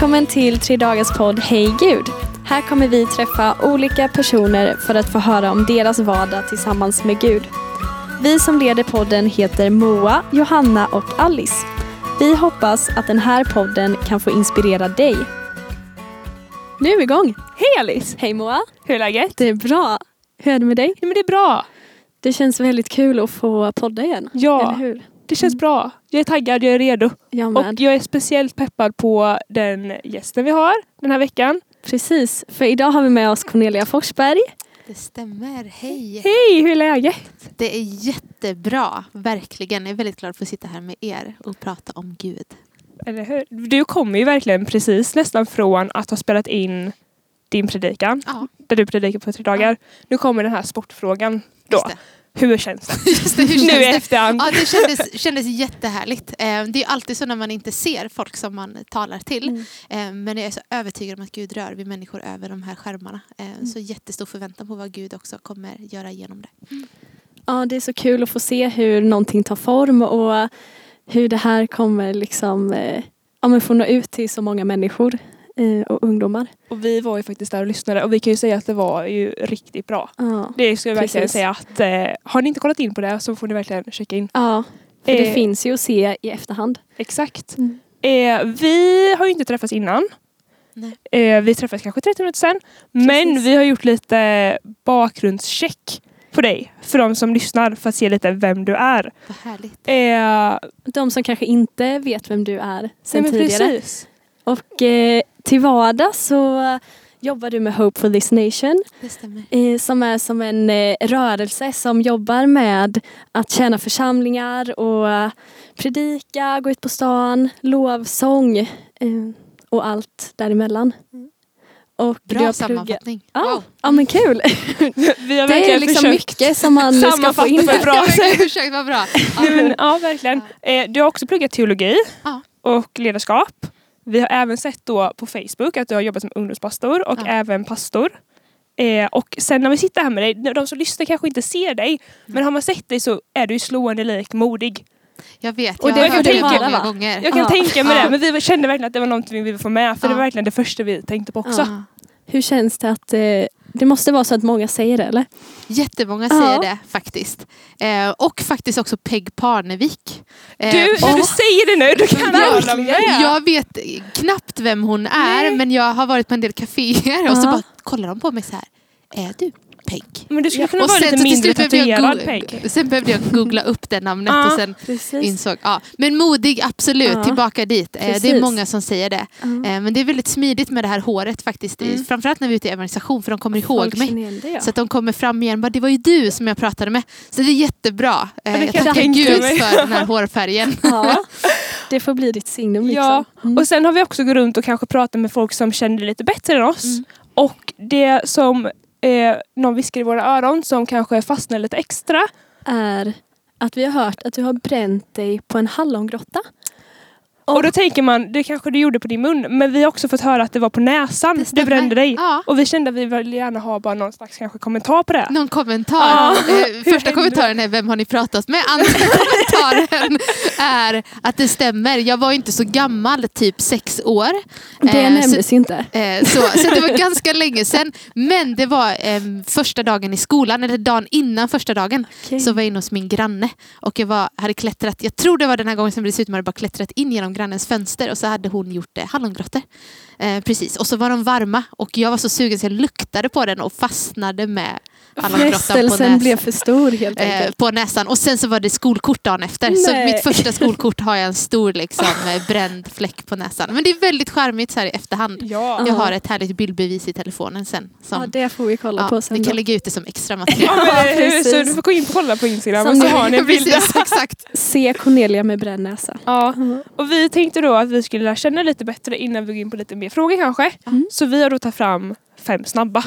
Välkommen till Tre Dagars podd Hej Gud. Här kommer vi träffa olika personer för att få höra om deras vardag tillsammans med Gud. Vi som leder podden heter Moa, Johanna och Alice. Vi hoppas att den här podden kan få inspirera dig. Nu är vi igång. Hej Alice! Hej Moa. Hur är läget? Det är bra. Hur är det med dig? Ja, men det är bra. Det känns väldigt kul att få podda igen. Ja, Eller hur? Det känns bra. Jag är taggad, jag är redo. Jag Och jag är speciellt peppad på den gästen vi har den här veckan. Precis, för idag har vi med oss Cornelia Forsberg. Det stämmer. Hej! Hej, hur är läget? Det är jättebra, verkligen. Jag är väldigt glad för att sitta här med er och prata om Gud. Eller hur? Du kommer ju verkligen precis nästan från att ha spelat in din predikan, Ja, där du predikar på tre dagar. Nu kommer den här sportfrågan då. Hur känns det? Just det hur nu känns i det? efterhand. Ja, det kändes, kändes jättehärligt. Eh, Det är alltid så när man inte ser folk som man talar till. Mm. Eh, Men jag är så övertygad om att Gud rör vid människor över de här skärmarna. Eh, Så jättestor förväntan på vad Gud också kommer göra genom det. Ja, det är så kul att få se hur någonting tar form och hur det här kommer liksom, eh, ja, men få nå ut till så många människor och ungdomar. Och vi var ju faktiskt där och lyssnade och vi kan ju säga att det var ju riktigt bra. Ja, Det ska jag verkligen Precis. säga att eh, har ni inte kollat in på det så får ni verkligen checka in. ja för det Eh. finns ju att se i efterhand. Exakt. Mm. Eh, vi har ju inte träffats innan. Nej. Eh, vi träffades kanske 30 minuter sen. Men vi har gjort lite bakgrundscheck på dig. För de som lyssnar för att se lite vem du är. Vad härligt. Eh, De som kanske inte vet vem du är sen nej, tidigare. precis. Och eh, till vardags så jobbar du med Hope for this nation eh, som är som en eh, rörelse som jobbar med att tjäna församlingar och predika, gå ut på stan, lovsång eh, och allt däremellan. Och du Bra sammanfattning. Ja, Wow. ja men kul. Vi har Det är liksom försökt. mycket som man ska få sammanfatta in. ett bra försökt vara bra. Nej, men, ja, verkligen. Eh, du har också pluggat teologi Ja. och ledarskap. Vi har även sett då på Facebook att du har jobbat som ungdomspastor och Ja. även pastor. Eh, och sen när vi sitter här med dig, de som lyssnar kanske inte ser dig, Mm. men har man sett dig så är du slående lik modig. Jag vet, Och jag hört du det höra, många va? gånger. Jag kan Ja. tänka mig Ja. det, men vi kände verkligen att det var någonting vi ville få med, för det var verkligen det första vi tänkte på också. Ja. Hur känns det att eh, det måste vara så att många säger det eller? Jättemånga Ja. säger det faktiskt. Eh, och faktiskt också Peg Parnevik. Eh, Du, när du säger det nu, då kan med. jag vet knappt vem hon är Nej. men jag har varit på en del kaféer och så Ja. bara kollar de på mig så här. Är du Peg? Men du skulle kunna och vara lite mindre tatuerad Peg. Sen behövde jag googla upp det namnet Ja. och sen Precis. insåg, ja. Men modig absolut, Ja. tillbaka dit. Eh, det Precis. är många som säger det. Ja. Eh, men det är väldigt smidigt med det här håret faktiskt. Mm. Framförallt när vi är ute i evangelisation för de kommer ihåg mig. det, ja. Så att de kommer fram igen. Bara, det var ju du som jag pratade med. Så det är jättebra. Eh, det jag kan jag tackar Gud mig. för den här hårfärgen. Ja, det får bli ditt signum liksom. Ja, Mm. Och sen har vi också gått runt och kanske pratat med folk som känner lite bättre än oss. Mm. Och det som eh, någon viskar i våra öron som kanske fastnar lite extra. är att vi har hört att du har bränt dig på en hallongrotta. Och då tänker man, det kanske du gjorde på din mun, men vi har också fått höra att det var på näsan du brände dig. Ja. Och vi kände att vi vill gärna ha bara någon slags kanske kommentar på det. Någon kommentar. Ja. Eh, första kommentaren är vem har ni pratat med? Andra kommentaren är att det stämmer. Jag var inte så gammal, typ sex år. Det Eh, nämndes inte. Eh, så, så det var ganska länge sedan. Men det var eh, första dagen i skolan, eller dagen innan första dagen. Okej. Så var jag inne hos min granne och jag var, hade klättrat, jag tror det var den här gången som det såg ut som jag hade bara klättrat in genom grannens fönster och så hade hon gjort eh, hallongrottor. Eh, precis, och så var de varma och jag var så sugen så jag luktade på den och fastnade med Frestelsen blev för stor helt Eh, enkelt. på näsan och sen så var det skolkort dagen efter. Så Nej. mitt första skolkort har jag en stor liksom, eh, bränd fläck på näsan. Men det är väldigt charmigt så här i efterhand. Ja. Jag Ja. har ett härligt bildbevis i telefonen sen. Som, Ja, det får vi kolla ja, på sen. vi då. kan lägga ut det som extra material. Ja, men, eh, så du får gå in och kolla på Instagram Som och så du- har ni en bild där. Precis, exakt. Se Cornelia med bränd näsa. Ja. Mm. Och vi tänkte då att vi skulle lära känna lite bättre innan vi går in på lite mer frågor kanske. Mm. Så vi har då tagit fram fem snabba.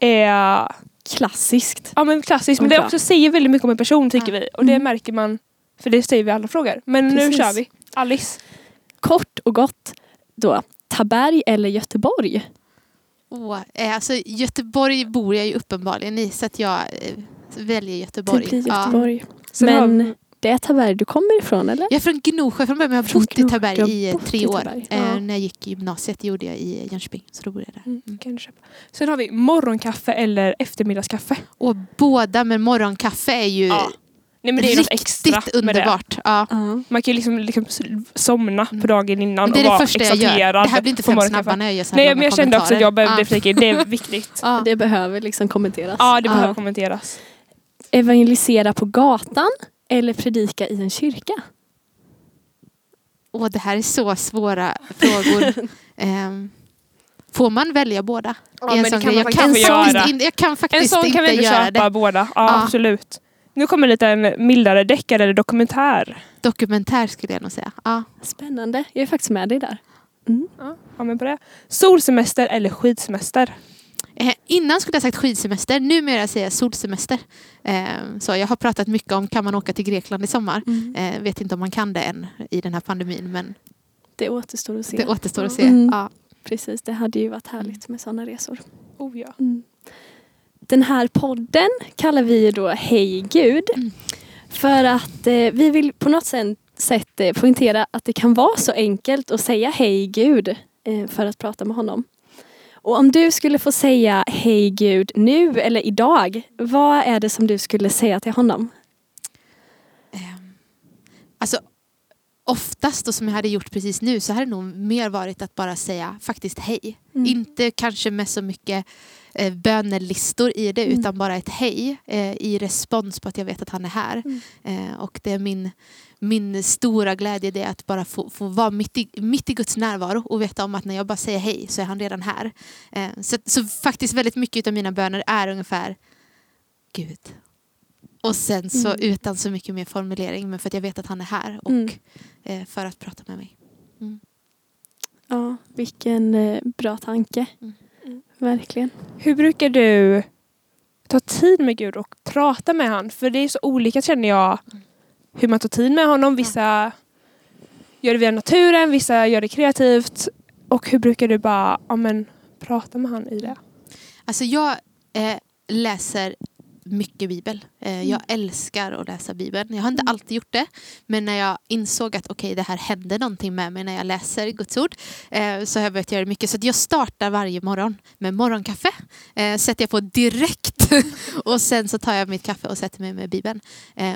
Eh, Klassiskt. ja men klassiskt, men det också säger väldigt mycket om en person tycker Ja. vi. Och det Mm. märker man, för det säger vi i alla frågor. Men nu Precis. kör vi. Alice. Kort och gott då. Taberg eller Göteborg? Åh, eh, alltså, Göteborg bor jag ju uppenbarligen i så att jag eh, väljer Göteborg. Det blir Ja. Göteborg. Har Men det är Taberg du kommer ifrån eller? Jag är från Gnosjö från början, men jag har bott i. Taberg i tre i år. Taberg, Eh, ja. När jag gick i gymnasiet gjorde jag i Jönköping, så då bodde jag där. Mm, köpa. Sen har vi morgonkaffe eller eftermiddagskaffe. Och båda med morgonkaffe är ju Ja, Nej men det är riktigt det. underbart. Ja. Man kan ju liksom, liksom somna på dagen innan Men det är och det vara första jag gör. Det här blir inte fem snabba när jag gör så här Nej men jag kände också att jag behövde flika in, det är viktigt. Ja. Det behöver liksom kommenteras. Ja det behöver Ja. kommenteras. Evangelisera på gatan eller predika i en kyrka? Åh, det här är så svåra frågor. Ehm, får man välja båda? Ja, en men det sån kan jag, kan göra. in, jag kan En faktiskt sån inte kan vi göra köpa det. båda. Ja, Ja. absolut. Nu kommer lite en mildare deckare eller dokumentär. Dokumentär skulle jag nog säga. Ja. Spännande. Jag är faktiskt med dig där. Ja, ja, men på det. Solsemester eller skidsemester? Eh, innan skulle jag sagt skidsemester, numera säger jag solsemester. Eh, så jag har pratat mycket om kan man åka till Grekland i sommar. Eh, vet inte om man kan det än i den här pandemin men Det återstår att se. det återstår att se. Mm. Ja. Precis, det hade ju varit härligt med sådana resor. Oh, ja. Mm. Den här podden kallar vi då Hej Gud. Mm. För att eh, vi vill på något sätt, sätt poängtera att det kan vara så enkelt att säga Hej Gud för att prata med honom. Och om du skulle få säga Hej Gud nu eller idag, vad är det som du skulle säga till honom? Ehm, Alltså, oftast då som jag hade gjort precis nu så hade det nog mer varit att bara säga faktiskt hej. Mm. Inte kanske med så mycket eh, bönelistor i det Mm. utan bara ett hej eh, i respons på att jag vet att han är här. Mm. Eh, och det är min, min stora glädje det är att bara få, få vara mitt i, mitt i Guds närvaro och veta om att när jag bara säger hej så är han redan här. Eh, så, så faktiskt väldigt mycket av mina böner är ungefär Gud. Och sen så Mm. utan så mycket mer formulering men för att jag vet att han är här och Mm. eh, för att prata med mig. Ja, vilken eh, bra tanke. Mm. Mm. Verkligen. Hur brukar du ta tid med Gud och prata med han? För det är så olika känner jag hur man tar tid med honom. Vissa gör det via naturen, vissa gör det kreativt. Och hur brukar du bara ja, men, prata med han i det? Alltså jag eh, läser mycket bibel. Eh, Mm. Jag älskar att läsa bibeln. Jag har inte alltid gjort det. Men när jag insåg att okej, det här händer någonting med mig när jag läser Guds ord. Eh, så har jag börjat göra det mycket. Så jag startar varje morgon med morgonkaffe. Eh, sätter jag på direkt. och sen så tar jag mitt kaffe och sätter mig med bibeln.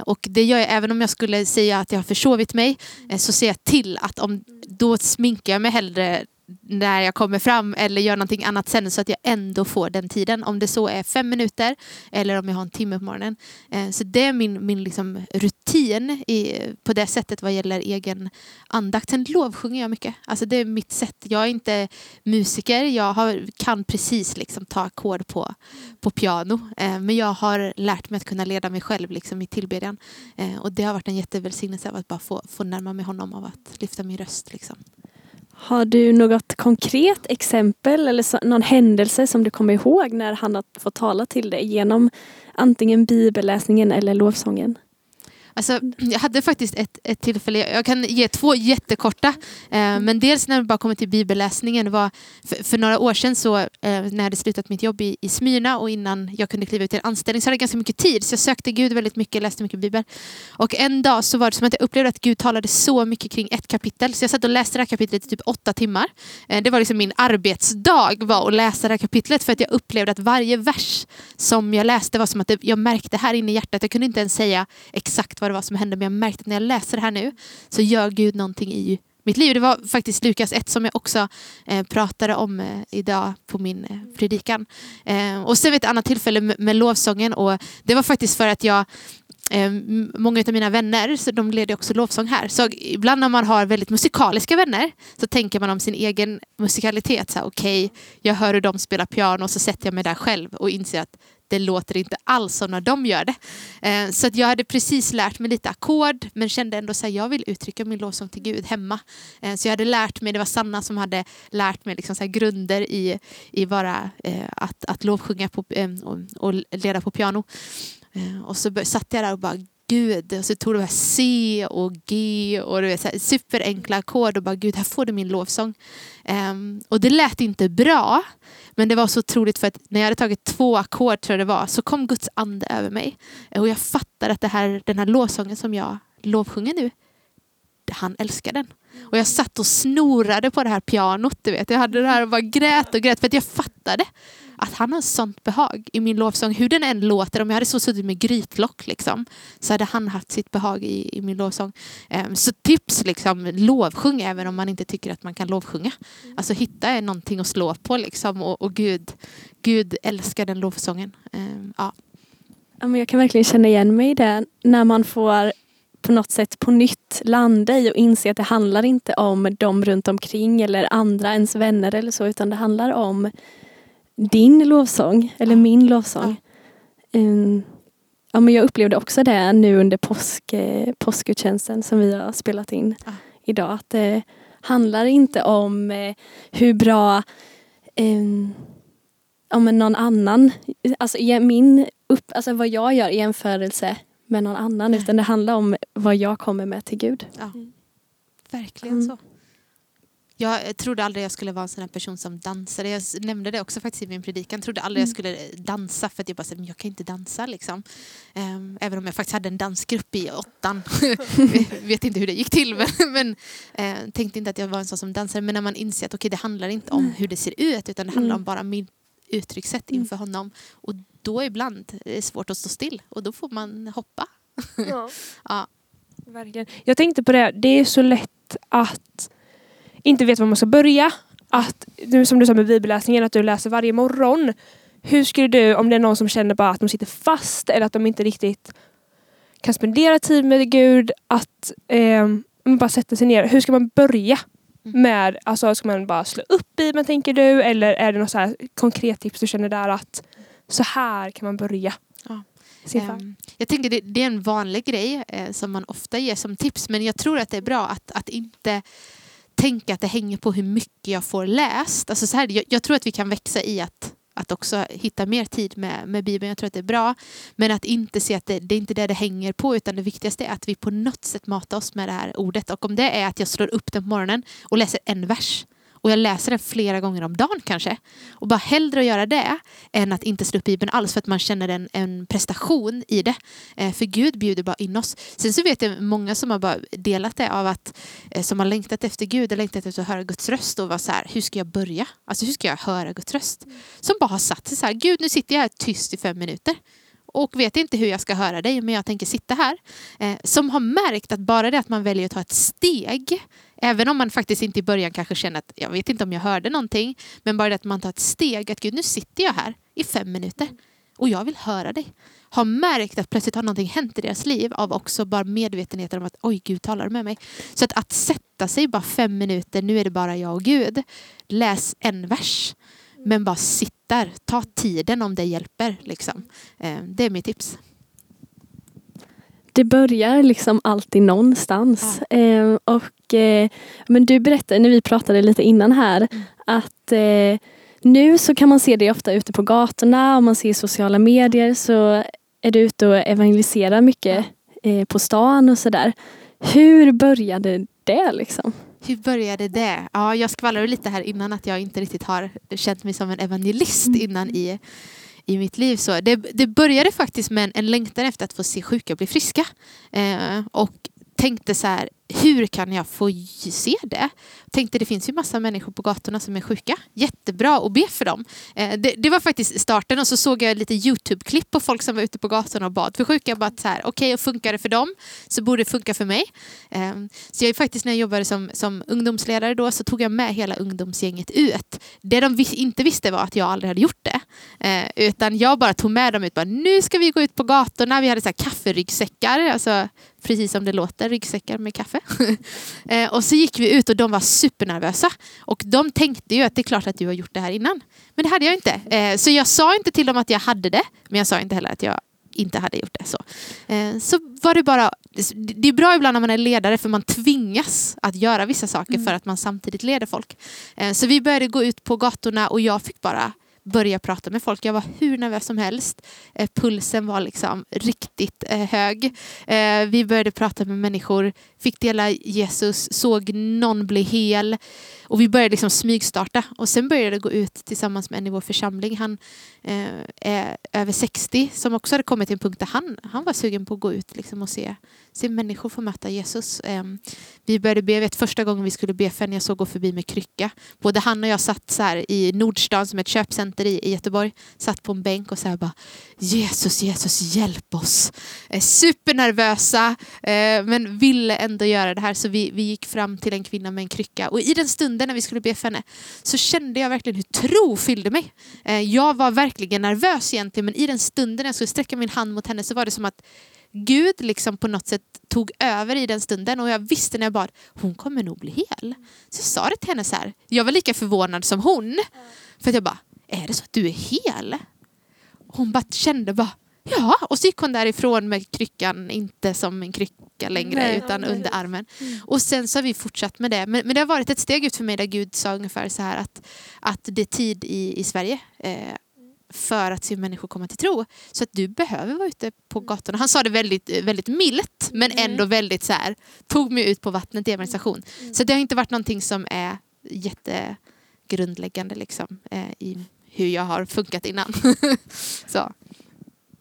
Och det gör jag även om jag skulle säga att jag har försovit mig. Så ser jag till att om, då sminkar jag mig hellre när jag kommer fram eller gör någonting annat sen så att jag ändå får den tiden. Om det så är fem minuter eller om jag har en timme på morgonen. Eh, så det är min, min liksom rutin i, på det sättet vad gäller egen andakt. Sen lovsjunger jag mycket. Alltså det är mitt sätt. Jag är inte musiker. Jag har, kan precis liksom ta ackord på, på piano. Eh, men jag har lärt mig att kunna leda mig själv liksom i tillbedjan. Eh, och det har varit en jättevälsignelse av att bara få, få närma mig honom av att lyfta min röst. Liksom. Har du något konkret exempel eller någon händelse som du kommer ihåg när han har fått tala till dig genom antingen bibelläsningen eller lovsången? Alltså, jag hade faktiskt ett, ett tillfälle, jag kan ge två jättekorta. Eh, men dels när det bara kommer till bibelläsningen. Var, för, för några år sedan så, eh, när jag hade slutat mitt jobb i, i Smyrna och innan jag kunde kliva ut i en anställning så hade jag ganska mycket tid. Så jag sökte Gud väldigt mycket, läste mycket bibel. Och en dag så var det som att jag upplevde att Gud talade så mycket kring ett kapitel. Så jag satt och läste det här kapitlet i typ åtta timmar. Eh, det var liksom min arbetsdag var att läsa det här kapitlet för att jag upplevde att varje vers som jag läste var som att det, jag märkte här inne i hjärtat, jag kunde inte ens säga exakt vad det var som hände men jag märkte att när jag läser det här nu så gör Gud någonting i mitt liv. Det var faktiskt Lukas 1 som jag också eh, pratade om eh, idag på min eh, predikan. Eh, och sen vid ett annat tillfälle med, med lovsången och det var faktiskt för att jag eh, Många av mina vänner så de leder också lovsång här. Så ibland när man har väldigt musikaliska vänner så tänker man om sin egen musikalitet. Okej, okay, Okej, jag hör hur de spelar piano och så sätter jag mig där själv och inser att det låter inte alls som när de gör det. Eh, så att jag hade precis lärt mig lite ackord men kände ändå att jag vill uttrycka min lovsång till Gud hemma. Eh, så jag hade lärt mig, det var Sanna som hade lärt mig liksom så här grunder i, i bara eh, att, att lovsjunga på, eh, och, och leda på piano. Eh, och så satt jag där och bara Gud. Och så tog det C och G och du vet, så här, superenkla ackord och bara Gud, här får du min lovsång. Um, och det lät inte bra. Men det var så otroligt för att när jag hade tagit två ackord tror jag det var så kom Guds ande över mig. Och jag fattade att det här, den här lovsången som jag lovsjunger nu, han älskar den. Och jag satt och snorade på det här pianot. Du vet. Jag hade det här och bara grät och grät för att jag fattade att han har sånt behag i min lovsång. Hur den än låter, om jag hade så suttit med grytlock liksom, så hade han haft sitt behag i, i min lovsång. Um, så tips, liksom, lovsjung även om man inte tycker att man kan lovsjunga. Alltså hitta någonting att slå på liksom, och, och Gud, Gud älskar den lovsången. Um, ja. Jag kan verkligen känna igen mig i det när man får på något sätt på nytt landa i och inse att det handlar inte om dem runt omkring eller andra, ens vänner eller så, utan det handlar om din lovsång eller min lovsång. Um, ja, men jag upplevde också det nu under påsk, eh, påskgudstjänsten som vi har spelat in Ja. idag. Att det handlar inte om eh, hur bra um, ja, men någon annan, alltså min upp, alltså vad jag gör i jämförelse med någon annan Nej. utan det handlar om vad jag kommer med till Gud. Ja. Verkligen Mm. så. Jag trodde aldrig jag skulle vara en sån här person som dansade. Jag nämnde det också faktiskt i min predikan. Jag trodde aldrig jag skulle dansa för att jag bara sa, men jag kan inte dansa liksom. Ehm, även om jag faktiskt hade en dansgrupp i åttan. vet inte hur det gick till men, men eh, tänkte inte att jag var en sån som dansade. Men när man inser att okej det handlar inte om hur det ser ut utan det handlar Mm. om bara min uttryckssätt inför honom. Och då ibland är det svårt att stå still och då får man hoppa. Ja. Verkligen. Jag tänkte på det, det är så lätt att inte veta var man ska börja. Att, nu som du sa med bibelläsningen, att du läser varje morgon. Hur skulle du, om det är någon som känner bara att de sitter fast eller att de inte riktigt kan spendera tid med Gud, att eh, bara sätta sig ner. Hur ska man börja? Mm. med, alltså Ska man bara slå upp Bibeln tänker du? Eller är det något så konkret tips du känner där att så här kan man börja? Ja. Ehm, jag tänker det, det är en vanlig grej eh, som man ofta ger som tips men jag tror att det är bra att, att inte tänka att det hänger på hur mycket jag får läst. Alltså så här, jag, jag tror att vi kan växa i att, att också hitta mer tid med, med Bibeln. Jag tror att det är bra. Men att inte se att det, det är inte det det hänger på utan det viktigaste är att vi på något sätt matar oss med det här ordet. Och om det är att jag slår upp den på morgonen och läser en vers och jag läser den flera gånger om dagen kanske. Och bara hellre att göra det än att inte slå upp Bibeln alls för att man känner en, en prestation i det. Eh, för Gud bjuder bara in oss. Sen så vet jag många som har bara delat det av att eh, som har längtat efter Gud och längtat efter att höra Guds röst och var så här, hur ska jag börja? Alltså hur ska jag höra Guds röst? Som bara har satt sig så här, Gud nu sitter jag här tyst i fem minuter och vet inte hur jag ska höra dig men jag tänker sitta här. Eh, som har märkt att bara det att man väljer att ta ett steg Även om man faktiskt inte i början kanske känner att jag vet inte om jag hörde någonting. Men bara det att man tar ett steg, att gud nu sitter jag här i fem minuter och jag vill höra dig. Har märkt att plötsligt har någonting hänt i deras liv av också bara medvetenheten om att oj, Gud talar med mig. Så att, att sätta sig bara fem minuter, nu är det bara jag och Gud. Läs en vers. Men bara sitt där, ta tiden om det hjälper. Liksom. Eh, det är mitt tips. Det börjar liksom alltid någonstans. Eh, och, eh, men du berättade när vi pratade lite innan här Mm. att eh, nu så kan man se dig ofta ute på gatorna och man ser i sociala medier så är du ute och evangeliserar mycket eh, på stan och sådär. Hur började det liksom? Hur började det? Ja, jag skvallrade lite här innan att jag inte riktigt har känt mig som en evangelist Mm. innan i, i mitt liv. Så det, det började faktiskt med en, en längtan efter att få se sjuka bli friska. Eh, och tänkte så här, hur kan jag få se det? Tänkte det finns ju massa människor på gatorna som är sjuka. Jättebra att be för dem. Eh, det, det var faktiskt starten och så såg jag lite Youtube-klipp på folk som var ute på gatorna och bad för sjuka. Bara så här, okej, okay, funkar det för dem så borde det funka för mig. Eh, så jag faktiskt när jag jobbade som, som ungdomsledare då så tog jag med hela ungdomsgänget ut. Det de vis- inte visste var att jag aldrig hade gjort det. Eh, utan jag bara tog med dem ut. Bara, nu ska vi gå ut på gatorna. Vi hade så här kafferyggsäckar. Alltså, precis som det låter, ryggsäckar med kaffe. eh, och så gick vi ut och de var supernervösa. Och de tänkte ju att det är klart att du har gjort det här innan. Men det hade jag inte. Eh, så jag sa inte till dem att jag hade det. Men jag sa inte heller att jag inte hade gjort det. Så, eh, så var det bara... Det är bra ibland när man är ledare för man tvingas att göra vissa saker för att man samtidigt leder folk. Så vi började gå ut på gatorna och jag fick bara börja prata med folk. Jag var hur nervös som helst. Eh, pulsen var liksom riktigt eh, hög. Eh, vi började prata med människor, fick dela Jesus, såg någon bli hel. Och vi började liksom smygstarta. Och sen började det gå ut tillsammans med en i vår församling. Han eh, är över 60 som också hade kommit till en punkt där han, han var sugen på att gå ut liksom, och se, se människor få möta Jesus. Eh, vi började be, jag vet första gången vi skulle be för jag såg gå förbi med krycka. Både han och jag satt så här i Nordstan som är ett köpcenter i, i Göteborg. Satt på en bänk och så här bara Jesus, Jesus hjälp oss. Eh, supernervösa eh, men ville ändå göra det här så vi, vi gick fram till en kvinna med en krycka och i den stunden när vi skulle be för henne så kände jag verkligen hur tro fyllde mig. Eh, jag var verkligen nervös egentligen men i den stunden när jag skulle sträcka min hand mot henne så var det som att Gud liksom på något sätt tog över i den stunden och jag visste när jag bad, hon kommer nog bli hel. Så jag sa det till henne så här, jag var lika förvånad som hon. För att jag bara, är det så att du är hel? Hon bara kände bara, ja. Och så gick hon därifrån med kryckan, inte som en krycka längre Nej. utan under armen. Och sen så har vi fortsatt med det. Men, men det har varit ett steg ut för mig där Gud sa ungefär så här att, att det är tid i, i Sverige eh, för att se människor komma till tro. Så att du behöver vara ute på gatorna. Han sa det väldigt, väldigt milt men ändå väldigt så här, tog mig ut på vattnet i evangelisation. Så det har inte varit någonting som är jättegrundläggande liksom, eh, i hur jag har funkat innan. så.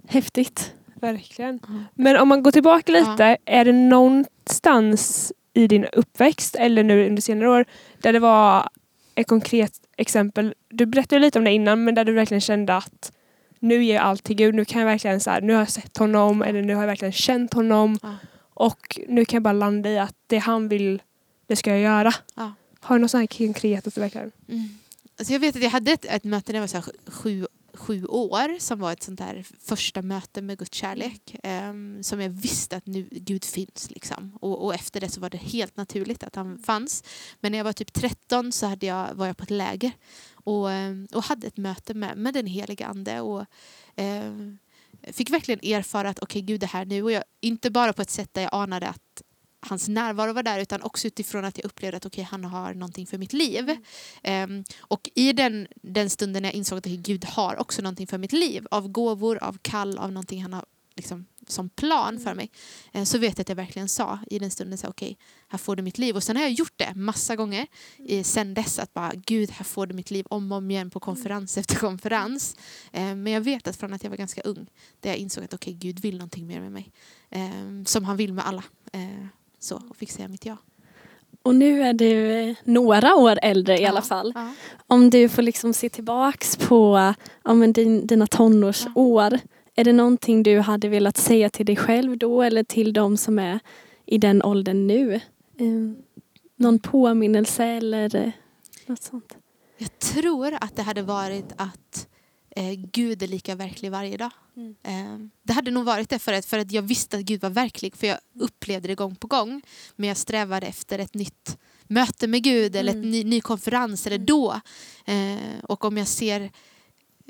Häftigt. Verkligen. Men om man går tillbaka lite, är det någonstans i din uppväxt eller nu under senare år där det var ett konkret exempel, du berättade lite om det innan, men där du verkligen kände att nu ger jag allt till Gud, nu kan jag verkligen så här, nu har jag sett honom eller nu har jag verkligen känt honom Ja. och nu kan jag bara landa i att det han vill, det ska jag göra. Ja. Har du något sånt här konkret att du verkligen... Mm. Alltså jag vet att jag hade ett, ett möte när jag var så här sju, sju år som var ett sånt där första möte med Guds kärlek. um, som jag visste att nu Gud finns. Liksom. Och, och efter det så var det helt naturligt att han fanns. Men när jag var typ 13 så hade jag, var jag på ett läger och, ehm, och hade ett möte med, med den heliga ande. Och, um, fick verkligen erfara att okej Gud är här nu. Och jag, inte bara på ett sätt där jag anade att hans närvaro var där utan också utifrån att jag upplevde att okej, han har någonting för mitt liv. Ehm, och i den, den stunden jag insåg att Gud har också någonting för mitt liv av gåvor, av kall, av någonting han har liksom, som plan för mig eh, så vet jag att jag verkligen sa i den stunden okej, här får du mitt liv. Och sen har jag gjort det massa gånger eh, sen dess att bara Gud, här får du mitt liv om och om igen på konferens efter konferens. Eh, men jag vet att från att jag var ganska ung där jag insåg att okej, Gud vill någonting mer med mig. Eh, som han vill med alla. Eh, så, och fick säga mitt ja. Och nu är du eh, några år äldre i alla Ja, fall. Ja. Om du får liksom se tillbaks på ja, men din, dina tonårsår. Är det någonting du hade velat säga till dig själv då eller till de som är i den åldern nu? Eh, någon påminnelse eller eh, något sånt? Jag tror att det hade varit att eh, Gud är lika verklig varje dag. Mm. Eh, det hade nog varit det för att, för att jag visste att Gud var verklig för jag upplevde det gång på gång. Men jag strävade efter ett nytt möte med Gud eller Mm. en ny, ny konferens eller då. Eh, och om jag ser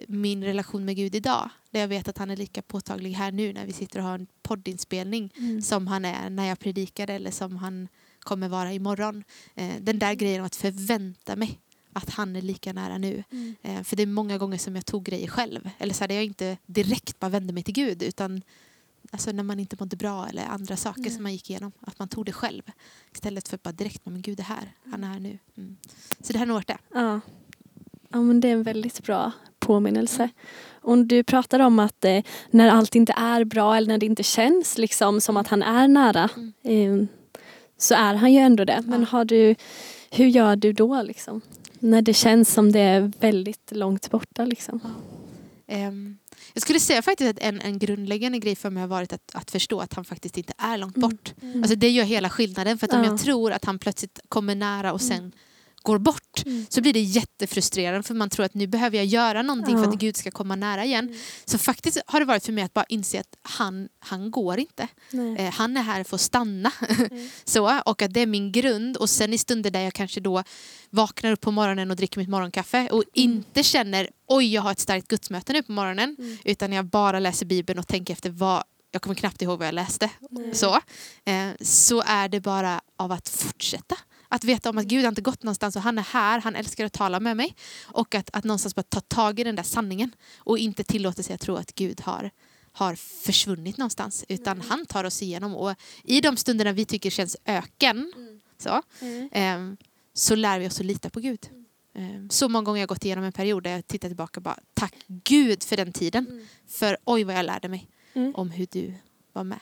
min relation med Gud idag där jag vet att han är lika påtaglig här nu när vi sitter och har en poddinspelning Mm. som han är när jag predikade eller som han kommer vara imorgon. Eh, den där grejen om att förvänta mig att han är lika nära nu. Mm. Eh, för det är många gånger som jag tog grejer själv. Eller så här, där jag inte direkt bara vände mig till Gud utan alltså, när man inte mådde bra eller andra saker Nej. som man gick igenom. Att man tog det själv istället för att bara direkt, men Gud är här, han är här nu. Mm. Så det har nog varit det. Ja. ja, men det är en väldigt bra påminnelse. Och du pratar om att eh, när allt inte är bra eller när det inte känns liksom som att han är nära eh, så är han ju ändå det. Men har du, hur gör du då liksom? När det känns som det är väldigt långt borta liksom. Ehm, jag skulle säga faktiskt att en, en grundläggande grej för mig har varit att, att förstå att han faktiskt inte är långt Mm. bort. Alltså det gör hela skillnaden. För att om Ja. jag tror att han plötsligt kommer nära och sen går bort Mm. så blir det jättefrustrerande för man tror att nu behöver jag göra någonting för Ja. att Gud ska komma nära igen. Så faktiskt har det varit för mig att bara inse att han, han går inte. Eh, han är här för att stanna. så, och att det är min grund. Och sen i stunder där jag kanske då vaknar upp på morgonen och dricker mitt morgonkaffe och inte känner oj jag har ett starkt gudsmöte nu på morgonen. Mm. Utan jag bara läser bibeln och tänker efter vad jag kommer knappt ihåg vad jag läste. Så, eh, så är det bara av att fortsätta. Att veta om att Gud har inte gått någonstans och han är här, han älskar att tala med mig. Och att, att någonstans bara ta tag i den där sanningen och inte tillåta sig att tro att Gud har, har försvunnit någonstans. Utan han tar oss igenom och i de stunderna vi tycker känns öken så, ehm, så lär vi oss att lita på Gud. Ehm, Så många gånger jag har gått igenom en period där jag tittar tillbaka och bara tack Gud för den tiden. För oj vad jag lärde mig Mm. om hur du var med.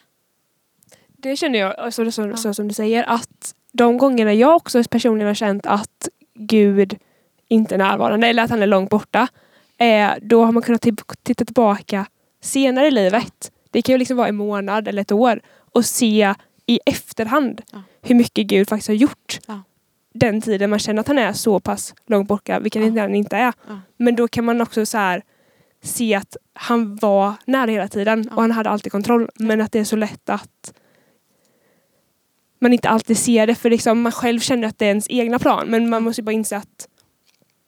Det känner jag, alltså, så, Ja. så som du säger, att de gångerna jag också personligen har känt att Gud inte är närvarande eller att han är långt borta, eh, då har man kunnat t- titta tillbaka senare i livet. Det kan ju liksom vara en månad eller ett år och se i efterhand Ja. hur mycket Gud faktiskt har gjort. Ja. Den tiden man känner att han är så pass långt borta, vilket Ja. inte han inte är. Ja. Men då kan man också så här se att han var nära hela tiden och han hade alltid kontroll. Men att det är så lätt att man inte alltid ser det för liksom man själv känner att det är ens egna plan. Men man måste bara inse att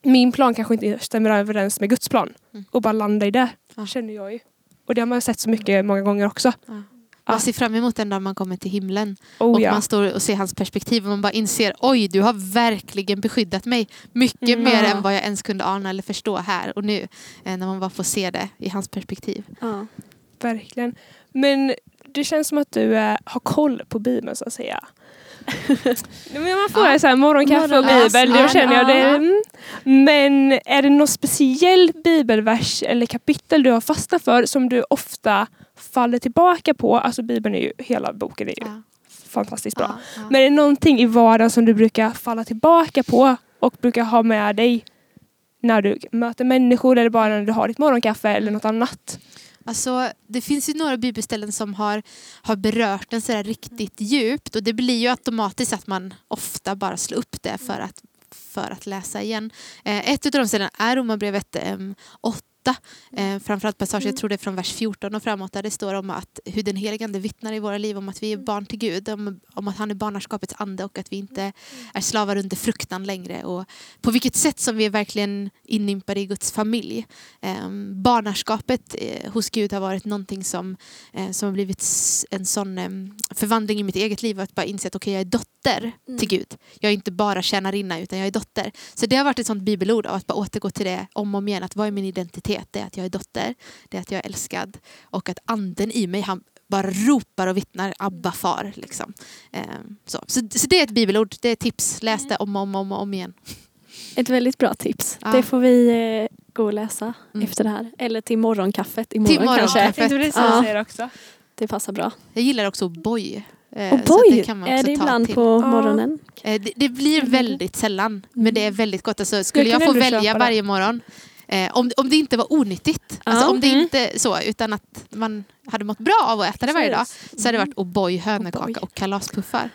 min plan kanske inte stämmer överens med Guds plan. Mm. Och bara landa i det, Ja. känner jag ju. Och det har man sett så mycket många gånger också. Ja. Man ser fram emot den dag man kommer till himlen Oh, och ja. man står och ser hans perspektiv och man bara inser oj du har verkligen beskyddat mig mycket Mm. mer än vad jag ens kunde ana eller förstå här och nu eh, när man bara får se det i hans perspektiv. Ja. Verkligen. Men det känns som att du eh, har koll på Bibeln så att säga. Men man får Ja. så här, morgonkaffe och bibel, då känner jag det. Mm. Men är det någon speciell bibelvers eller kapitel du har fastnat för som du ofta faller tillbaka på? Alltså bibeln är ju, hela boken är ju Ja. fantastiskt bra. Ja. Men är det någonting i vardagen som du brukar falla tillbaka på och brukar ha med dig när du möter människor eller bara när du har ditt morgonkaffe eller något annat? Alltså, det finns ju några bibelställen som har, har berört en sådär riktigt djupt. Och det blir ju automatiskt att man ofta bara slår upp det för att, för att läsa igen. Eh, ett av de ställena är Romarbrevet eh, 8 Eh, framförallt passage, jag tror det är från vers 14 och framåt där det står om att hur den helige ande vittnar i våra liv om att vi är barn till Gud, om, om att han är barnaskapets ande och att vi inte är slavar under fruktan längre och på vilket sätt som vi är verkligen inympade i Guds familj. Eh, barnaskapet eh, hos Gud har varit någonting som, eh, som har blivit en sån eh, förvandling i mitt eget liv. Att bara inse att okej, jag är dotter Mm. till Gud. Jag är inte bara tjänarinna utan jag är dotter. Så det har varit ett sånt bibelord av att bara återgå till det om och om igen. Att vad är min identitet? Det är att jag är dotter. Det är att jag är älskad. Och att anden i mig, han bara ropar och vittnar Abba far. Liksom. Eh, så. Så, så det är ett bibelord. Det är ett tips. Läs det om och om, om, och om igen. Ett väldigt bra tips. Ja. Det får vi eh, gå och läsa Mm. efter det här. Eller till morgonkaffet imorgon Till kanske. morgonkaffet. Precis Ja. det också. Det passar bra. Jag gillar också O'boy. Eh, Och så att boy, det kan man är också det ta ibland till. på morgonen? Eh, det, det blir Mm. väldigt sällan, men det är väldigt gott. Alltså, skulle Jag få välja varje morgon, eh, om, om det inte var onyttigt, alltså, om det Mm. inte så, utan att man hade mått bra av att äta det varje dag, så hade det varit O'boy, hönökaka och kalaspuffar.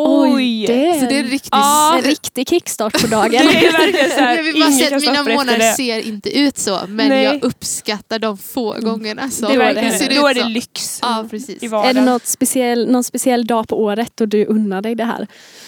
Oj! det Så det är riktigt... Ja. en riktig kickstart på dagen. Det är verkligen så här, jag vill bara säga att mina månader det. ser inte ut så, men Nej. jag uppskattar de få gångerna som Det är Då är verkligen, det- ser då är ut det lyx Ja, precis. Är det något speciell, någon speciell dag på året och du unnar dig det här?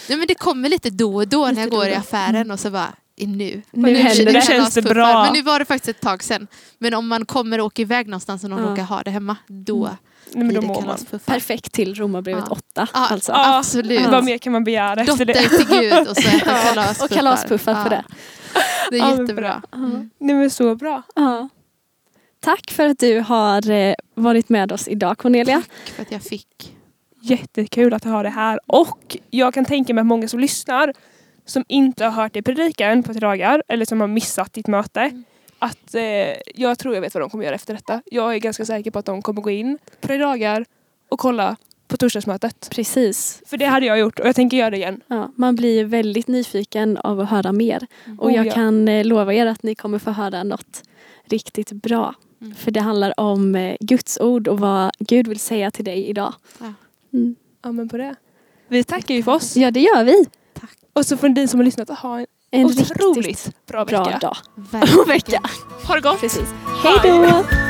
Nej, men det kommer lite då och då när jag då går i då. affären och så bara, nu. Nu är Nu känns det bra. Men nu var det faktiskt ett tag sedan. Men om man kommer och åker iväg någonstans och någon Ja. råkar ha det hemma, då Nej, men då mår man. Perfekt till Romarbrevet Ja. 8. Ja, alltså. ja. absolut. Vad mer kan man begära efter Dotter det? till Gud och så äta Ja, kalaspuffar. och kalaspuffar på det. Det är Ja, jättebra. Mm. Nej men så bra. Ja. Tack för att du har eh, varit med oss idag Cornelia. Tack för att jag fick. Jättekul att ha det här. Och jag kan tänka mig att många som lyssnar som inte har hört dig predika än på tre dagar eller som har missat ditt möte. Mm. Att eh, jag tror jag vet vad de kommer göra efter detta. Jag är ganska säker på att de kommer gå in på tre dagar och kolla på torsdagsmötet. Precis. För det hade jag gjort och jag tänker göra det igen. Ja, man blir väldigt nyfiken av att höra mer. Och Oh, jag ja. kan eh, lova er att ni kommer få höra något riktigt bra. Mm. För det handlar om eh, Guds ord och vad Gud vill säga till dig idag. Ja. Mm. Ja men på det. Vi tackar ju för oss. Ja det gör vi. Och så för ni som har lyssnat, ha en En otroligt bra bra vecka. dag. Verkligen. vecka. Ha det gott! Precis. Hej då!